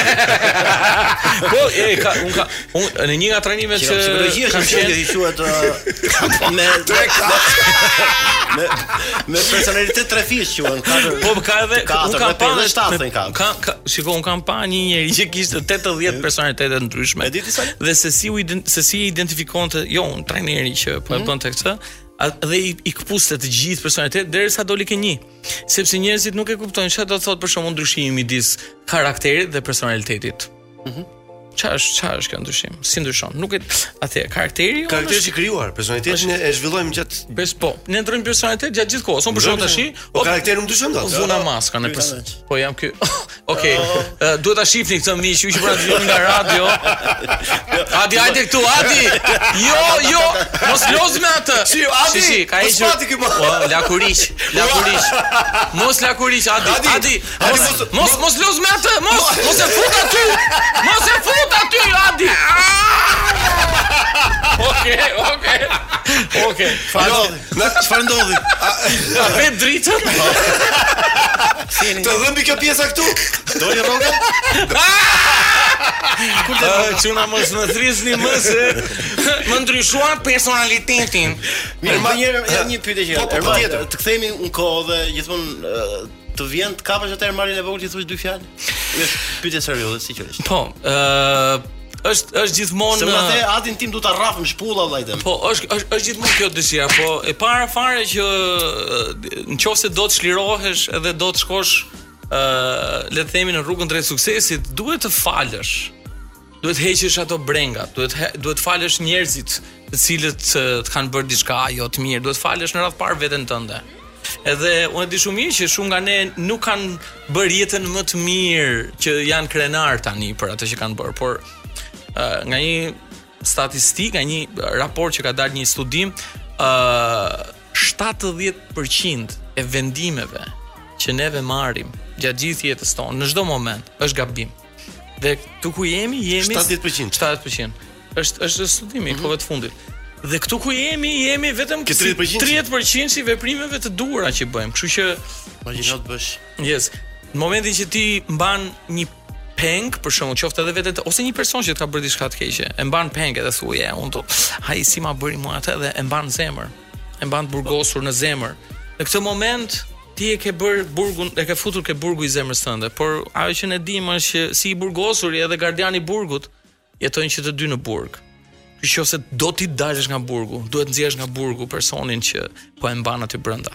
po, e ka, un ka Unë në një nga trajnimet në psikologji është një gjë që quhet uh, me tre me me personalitet trefish quhen katër. Po ka edhe ka unë kam pa edhe shtatë ka. Ka ka shikoj unë kam pa një njeri që kishte 80 personalitete të ndryshme. Dhe se si u se si e identifikonte jo un trajneri që po e mhm. bënte këtë dhe i, i këpuste të gjithë personalitetet derisa doli ke një. Sepse njerëzit nuk e kuptojnë çfarë do të thotë për shembull ndryshimi midis karakterit dhe personalitetit. Mhm. Mm Ça është, ça është kjo ndryshim? Si ndryshon? Nuk e atë karakteri jo. Karakteri është i krijuar, personalitetin e zhvillojmë gjatë Pes po, ne ndryshojmë personalitet gjatë gjithë kohës. Unë për shkak tash, po karakteri nuk ndryshon dot. Vura maskën e pres. Po jam ky. Okej. Duhet ta shihni këtë miq, ju që po na dëgjoni nga radio. Adi hajde këtu, Adi. Jo, jo. Mos loz me atë. Si Adi? Si, ka hequr. Po, lakuriq, lakuriq. Mos lakuriq, Adi. Adi. Adi mos mos mos loz me atë, mos mos e fut aty. Mos e fut aty, Adi. Okej, okej. Okej, fal. Na çfarë ndodhi? A pe dritën? Të dhëmbi kjo pjesa këtu? Doli rroga? Kur të ah, çuna mos më thrisni më se më ndryshuan personalitetin. Mirë, më një një pyetje që. Po, po, po, të kthehemi në kohë dhe gjithmonë Të vjen të kapësh atë Marin e vogël t'i thuash dy fjalë? Është pyetje serioze si qesh. Po, ë uh, është është gjithmonë Se unë atë Adin tim do ta rraf me shpulla vllai jem. Po, është është është gjithmonë kjo dëshira, po e para fare që në qoftë se do të çlirohesh edhe do të shkosh ë uh, le të themi në rrugën drejt suksesit, duhet të falësh. Duhet të heqësh ato brenga, duhet he, duhet të falësh njerëzit të cilët të kanë bërë diçka jo të mirë, duhet falësh në radhë të parë veten tënde. Edhe unë e di shumë mirë që shumë nga ne nuk kanë bërë jetën më të mirë që janë krenarë tani për atë që kanë bërë, por uh, nga një statistikë, nga një raport që ka dalë një studim, ë uh, 70% e vendimeve që neve marrim gjatë gjithë jetës tonë në çdo moment është gabim. Dhe këtu ku jemi, jemi 70%. 70%. Është është studimi i mm -hmm. kohëve të fundit. Dhe këtu ku jemi, jemi vetëm 30%, 30% i veprimeve të duhura që bëjmë. Kështu që imagjino të bësh. Yes. Në momentin që ti mban një peng, për shembull qoftë edhe vetë ose një person që të ka bërë diçka të keqe, e mban peng edhe thua, unë do, ai si ma bëri mua atë dhe e mban në zemër. e mban të burgosur në zemër. Në këtë moment ti e ke bërë burgun, e ke futur ke burgu i zemrës tënde, por ajo që ne dimë është që si i burgosuri edhe gardiani i burgut jetojnë që të dy në burg. Kështu që po qe se do ti të dalësh nga burgu, duhet të nxjerrësh nga burgu personin që po e mban aty brenda.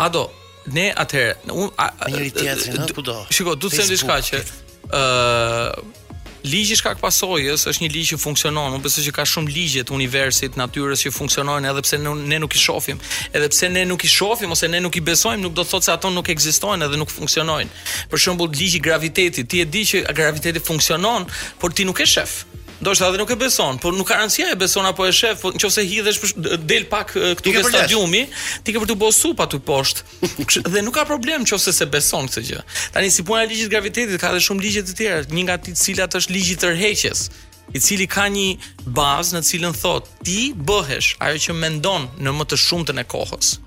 Ado, ne atëherë, unë a njëri tjetrin, ha kudo. Shiko, duhet të them diçka që ë uh, ligji shkak pasojës është një ligj që funksionon, unë besoj që ka shumë ligje të universit, natyrës që funksionojnë edhe pse ne, ne nuk i shohim. Edhe pse ne nuk i shohim ose ne nuk i besojmë, nuk do të thotë se ato nuk ekzistojnë edhe nuk funksionojnë. Për shembull, ligji i gravitetit, ti e di që graviteti funksionon, por ti nuk e shef. Ndoshta dhe nuk e beson, por nuk ka rëndësi e beson apo e shef, po nëse hidhesh del pak këtu ke stadiumi, ti ke për të bërë sup aty poshtë. dhe nuk ka problem nëse s'e beson këtë gjë. Tani si puna e ligjit të gravitetit ka edhe shumë ligje të tjera, një nga të cilat është ligji i tërheqjes, i cili ka një bazë në të cilën thot ti bëhesh ajo që mendon në më të shumtën e kohës.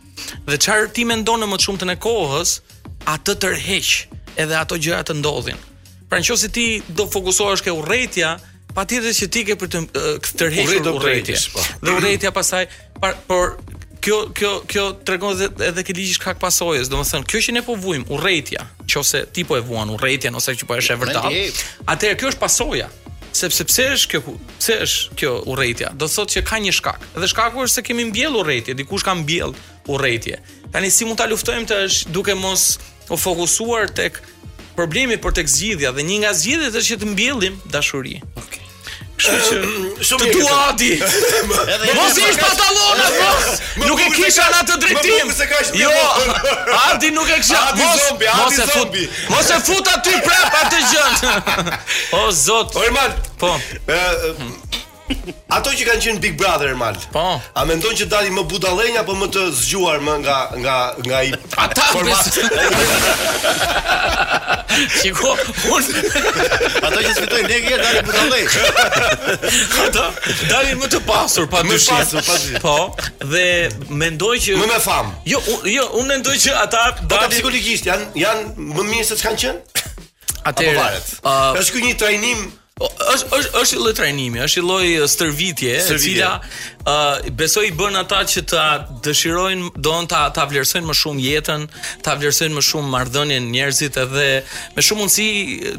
Dhe çfarë ti mendon në më të shumtën e kohës, atë tërheq, edhe ato gjëra të ndodhin. Pra në qoftë se ti do fokusohesh ke urrejtja, patjetër që ti ke për të tërhequr urrejtje. Po. Dhe urrejtja pasaj, pa, por kjo kjo kjo tregon edhe edhe ke ligji shkak-pasojës, domethënë kjo që ne po vujm urrejtjen, nëse ti po e vuan urrejtjen, nëse që po e shef vërtet. Atëherë kjo është pasoja sepse pse është kjo pse është kjo urrejtja do thotë që ka një shkak dhe shkaku është se kemi mbjell urrejtje dikush ka mbjell urrejtje tani si mund ta luftojmë atë është duke mos u fokusuar tek uh, Problemi por tek zgjidhja dhe një nga zgjidhjet është që të mbjellim dashuri. Okej. Kështu që shumë të dua Adi. Edhe mos hiq pantallona mos. Nuk e kisha në atë drejtim. Jo. Adi nuk e kisha. Mos zombi, Adi zombi. Mos e fut aty prap atë gjë. O zot. Orman. Po. Ato që kanë qenë Big Brother Ermal. Po. A mendon që dalin më budallenj apo më të zgjuar më nga nga nga ai Ata format? Shiko, un Ata që s'fitojnë ndonjë gjë dalin budallenj. Ata dalin më të pasur pa dyshim. Më pasur pa dyshim. Po, dhe mendoj që Më me famë. Jo, un, jo, un mendoj që ata po, dalin psikologjisht janë janë më mirë se ç'kan qenë. Atëherë, është ky një trajnim është është është një lloj trajnimi, është një lloj stërvitje, e cila ë uh, besoj i bën ata që ta dëshirojnë, domethënë ta ta vlerësojnë më shumë jetën, ta vlerësojnë më shumë marrëdhënien me njerëzit edhe me shumë mundësi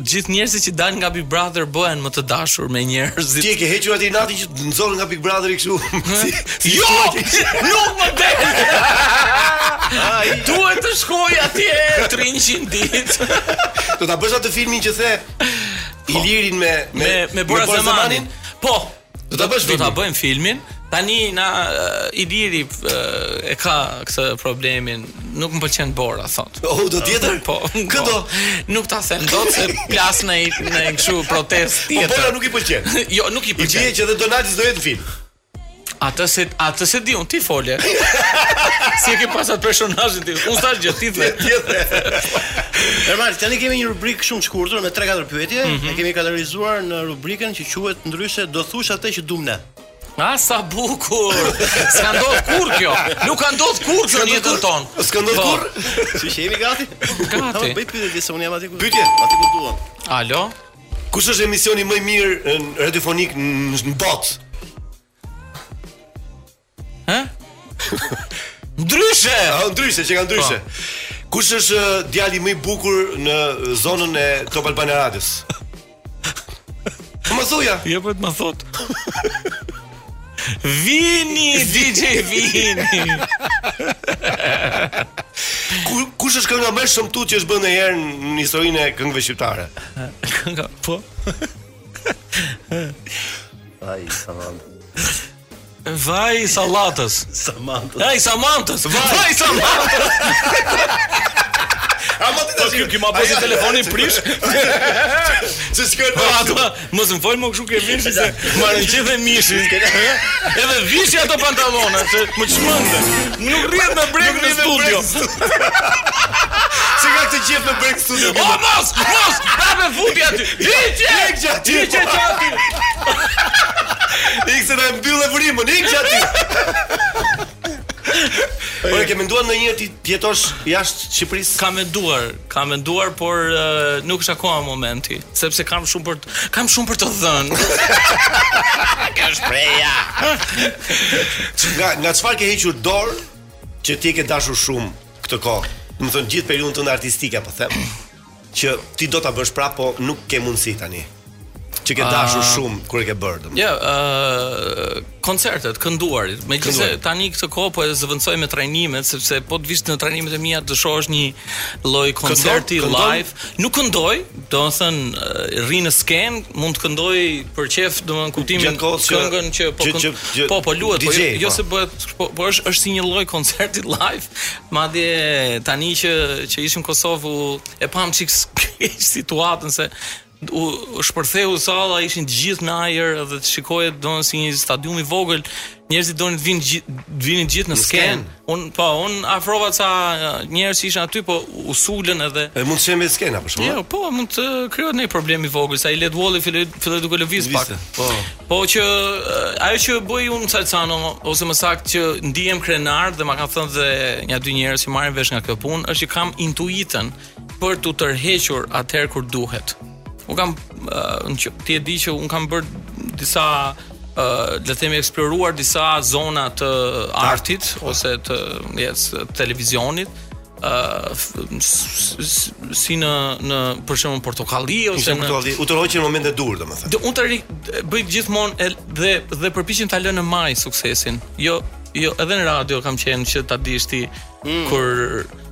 gjithë njerëzit që dalin nga Big Brother bëhen më të dashur me njerëzit. Ti e ke hequr atë inatin që nxorr nga Big Brotheri kështu. jo! Nuk më del. Ai duhet të shkoj atje 300 ditë. Do ta bësh atë filmin që the Ilirin me me me, me Bora Zemanin. Po, do ta bësh filmin. Do ta bëjmë filmin. Tani na uh, Iliri uh, e ka këtë problemin, nuk më pëlqen Bora thot. Oh, do tjetër? Po. Kë do po. nuk ta them dot se plas në në kështu protest tjetër. Po Bora nuk i pëlqen. jo, nuk i pëlqen. Ti the që dhe Donaldi s'do jetë në film. Atë se atë s'e di un ti fole. si e ke pas atë personazhin ti? Unë thash gjë ti the. Normal, tani kemi një rubrikë shumë të shkurtër me 3-4 pyetje, mm -hmm. e kemi kategorizuar në rubrikën që quhet ndryshe do thush atë që duam ne. A sa bukur. S'ka ndodh kurrë kjo. Nuk ka ndodh kurrë kjo në jetën tonë. S'ka ndodh po. kurrë. Si jemi gati? Gati. Bëj pyetje se unë jam aty ku. Pyetje, aty ku duam. Alo. Kush është emisioni më i mirë radiofonik në botë? Hë? ndryshe, ha ndryshe, që ka ndryshe. Pa. Po. Kush është uh, djali më i bukur në zonën e Top Albania Radios? Po ma thuaj. Jo, po të më thot. Vini, DJ Vini. Kush është kënga më e shëmtuar që është bërë ndonjëherë në historinë e këngëve shqiptare? Kënga po. Ai sa Vaj Sallatës. Samantës. Ai Samantës. Vaj Samantës. A mos i dashim që ma bëj telefonin prish? Se s'ka. Po ato Mos më fol më kështu ke veshë se ma rënqithe mishi. Edhe vishi ato pantallona se më çmënde. Nuk rrihet me brek në studio. Si e ka këtë qef me brek studio. O mos, mos, pa me futi aty. Hiqe, hiqe, hiqe që aty. Ik se na mbylle vrimën, ik që aty. Po e ke menduar ndonjëherë ti të jetosh jashtë Shqipërisë? Kam menduar, Kam menduar, por nuk është akoma momenti, sepse kam shumë për të, kam shumë për të dhënë. Kjo është preja. nga nga çfarë ke hequr dorë që ti e ke dashur shumë këtë kohë? Domethënë gjithë periudhën tënde artistike, po them, që ti do ta bësh prapë, po nuk ke mundësi tani. Që ke dashur uh, shumë kur e ke bërë domethënë. Jo, ë uh, koncertet, kënduarit. Megjithëse tani këtë kohë po e zëvendësoj me trajnimet sepse po të vish në trajnimet e mia do shohësh një lloj koncerti këndon, këndon? live. Nuk këndoj, domethënë rri në sken, mund të këndoj për qejf, domethënë në kuptimin këngën që po që, që, po po luhet, po, jo, jo po. se bëhet, po, po është është si një lloj koncerti live. Madje tani që që ishim në Kosovë e pam çik situatën se U shpërtheu salla, ishin të gjithë në ajër dhe të shikoje domethënë si një stadium i vogël. Njerëzit donin të vinin, të vinin të gjithë në skenë. Un po, un afrova ca njerëz që ishin aty, po u sulën edhe. E mund të shembej skena për shkak. Jo, po mund të krijohej një problem i vogël, sa i led walli filloi filloi duke lëviz pak. Po. Po që ajo që bëj un, Salsano, ose më saktë që ndihem krenar dhe ma kanë thënë dhe nja dy njerëz që marrin vesh nga kjo punë, është që kam intuitën. për tu tërhequr atëherë kur duhet. Un kam uh, ti e di që un kam bër disa uh, le të themi eksploruar disa zona të artit ose të yes, televizionit uh, si në në për shembull portokalli ose në portokalli u tërhoqa në momentin e duhur domethënë. Do unë ta bëj gjithmonë dhe dhe përpiqem ta lë në maj suksesin. Jo, jo edhe në radio kam qenë që ta dish ti mm. kur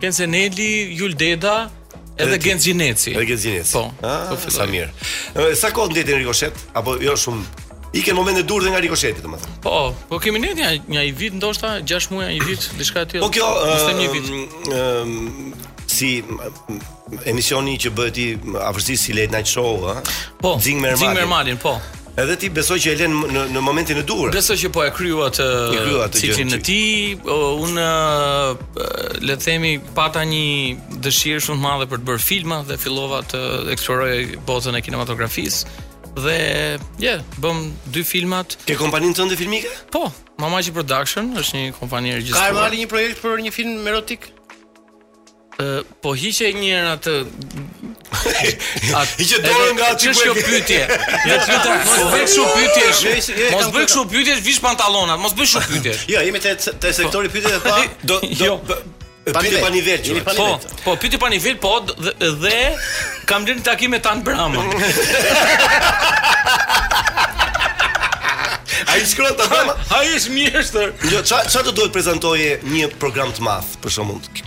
Gent Zeneli, Jul Deda, edhe ti- Genci Neci. Edhe Genci Neci. Po. Ah, po filloi. sa mirë. Ë, Sa kohë ndejtët në Rikoshet? Apo jo shumë Ike në moment të duhur dhe nga Rikosheti, domethënë. Po, po kemi ndenjur një vit ndoshta 6 muaj, një vit, diçka e tillë. Po kjo Mos them një vit. ëm, ëm, si m- m- emisioni që bëje ti afërsisht si Late Night Show, ë? Po. Xing me Ermalin. Xing me Ermalin, po. Edhe ti besoj që e le në në momentin e duhur. Besoj që po e kryu atë ciklin e tij. Unë le të themi pata një dëshirë shumë të madhe për të bërë filma dhe fillova të eksploroj botën e kinematografisë dhe je, yeah, bëmë dy filmat. Ke kompaninë tënde filmike? Po, Mamaqi Production është një kompani e regjistruar. Ka marrë një projekt për një film erotik? Po hiqe një herë atë Hiqe dorën nga aty ku e ke pyetje. Le të lutem, mos bëj kështu pyetjesh. Mos bëj kështu pyetjesh, vish pantallonat, mos bëj kështu pyetjesh. Jo, jemi te te po. sektori pyetje të pa do do jo. Pyetje pa nivel. Po, po pyetje pa nivel, po dhe kam lënë takim me Tan Brama. Ai shkruan të dhëma? Ai është mjeshtër. Jo, ça, ça të duhet prezantoje një program të madh, për shumë mund?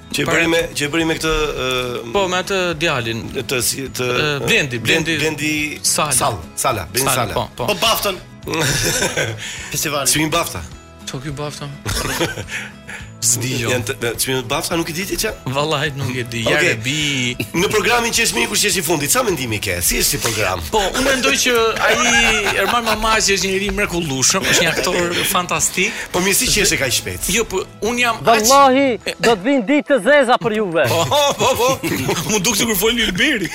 Që bëri me që bëri me këtë Po me atë djalin të si të Blendi Blendi Blendi Sal Sal Sala Blendi Sala Po po Po baftën Festival Si vin bafta Po ky bafta S'di jo Çe vin bafta nuk e di ti çe Vallahi nuk e di ja e bi Në programin që është miku që është i fundit ça mendimi ke si është si program Po unë mendoj që ai Ermal Mamaqi është njeri i mrekullueshëm është një aktor fantastik Po mirë si që është e kaq shpejt Jo po Unë jam aq... Vallahi, do të vinë ditë të zeza për juve. Po, po, po, po. M'u duk sikur fol një lberi.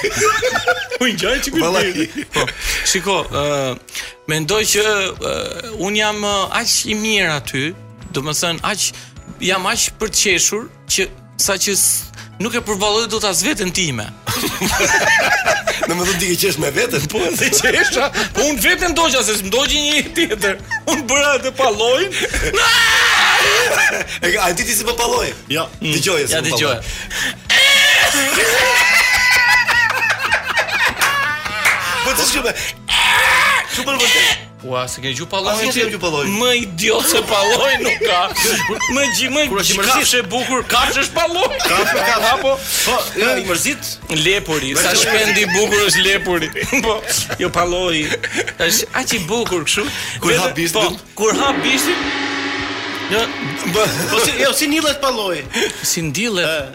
Unë ngjaj çikë lberi. Po, shiko, uh, mendoj që uh, unë jam uh, aq i mirë aty, domethënë, aq, jam aq për të qeshur që Saqë nuk e përballoj dot as veten time. Domethënë ti qesh me veten Po dhe qesha Po unë veten doja se s'më një tjetër Unë bëra dhe palloin E ka, a di ti si bën palloi? Ja, mm. dëgjoje si bën palloi Ja, dëgjoje Po të shumë Shumë për vërtet Ua, s'e ke dëgju palloin Asnjë s'e dëgju palloin. Më idiot se palloi nuk ka. Më gji më Kur është i mërzit. kafshë e bukur, kafshë është palloi. Kafshë ka apo? Po, jo, i mërzit. Lepuri, sa Mërzit. shpend i bukur është lepuri. Po, jo palloi. Është aq i bukur kështu. Kur Vetëm- hap bishtin. Po, kur hap bishtin, jo, Po si, jo, si ndillet palloi. si ndillet.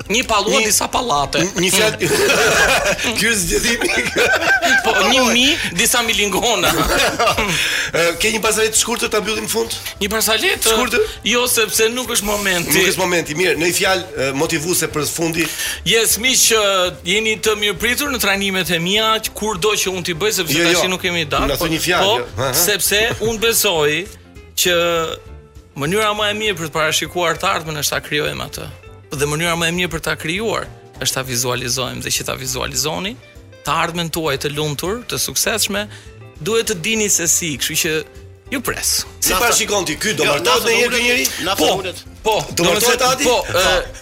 Një pallua Një- disa pallate. Një fjalë. Ky është zgjedhimi. Po një mi disa milingona. Ë, Ke një barsaletë të shkurtër ta mbyllim në fund? Një barsaletë të shkurtër? Jo sepse nuk është momenti. Nuk është momenti mirë, një fjalë ë, motivuese për fundin. Yes, miq, ë, jeni të mirëpritur në trajnimet e mia, kurdo që unë t'i bëj sepse Jo, jo. tash nuk kemi datë. Na thoni një fjalë, Po, jo. Aha. sepse unë besoj që mënyra më e mirë për të parashikuar të ardhmen është ta krijojmë atë. Dhe mënyra më e mirë për ta krijuar është ta vizualizojmë dhe që ta vizualizoni të ardhmen tuaj të lumtur, të suksesshme, duhet të dini se si, kështu që ju pres. Si e parashikon ti ky do jo, martohet me një njeri? Po. Po, do të thotë aty. Po,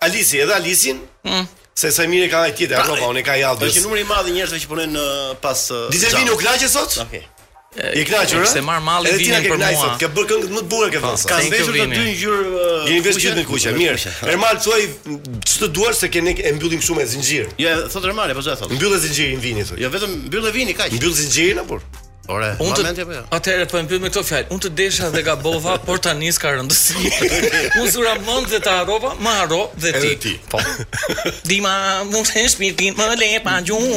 Alizi, edhe Alizin. Mm. Se sa mirë ka ai tjetër, apo unë ka jallë. Është numri i madh i njerëzve që punojnë pas. DJ Vini u kënaqe sot? Okej. Je kënaqur? Kishte marr malli Vinin për mua. Ke bërë këngët më të bukura ke vënë. Ka veshur të dy ngjyrë. Je i veshur me kuqe, mirë. Ermal thuaj ç'të duash se ne e mbyllim me zinxhir. Ja, thot Ermal, po çfarë thot? Mbylle zinxhirin Vini thot. Jo vetëm mbylle Vini kaq. Mbyll zinxhirin apo? Ore, unë të mendja apo jo. Atëherë po e mbyll me këto fjalë. Unë të desha dhe gabova, por tani s'ka rëndësi. unë zura mend dhe të harrova, më harro dhe ti. Edhe ti. Po. Dima, më shën shpirtin, më le pa gjumë.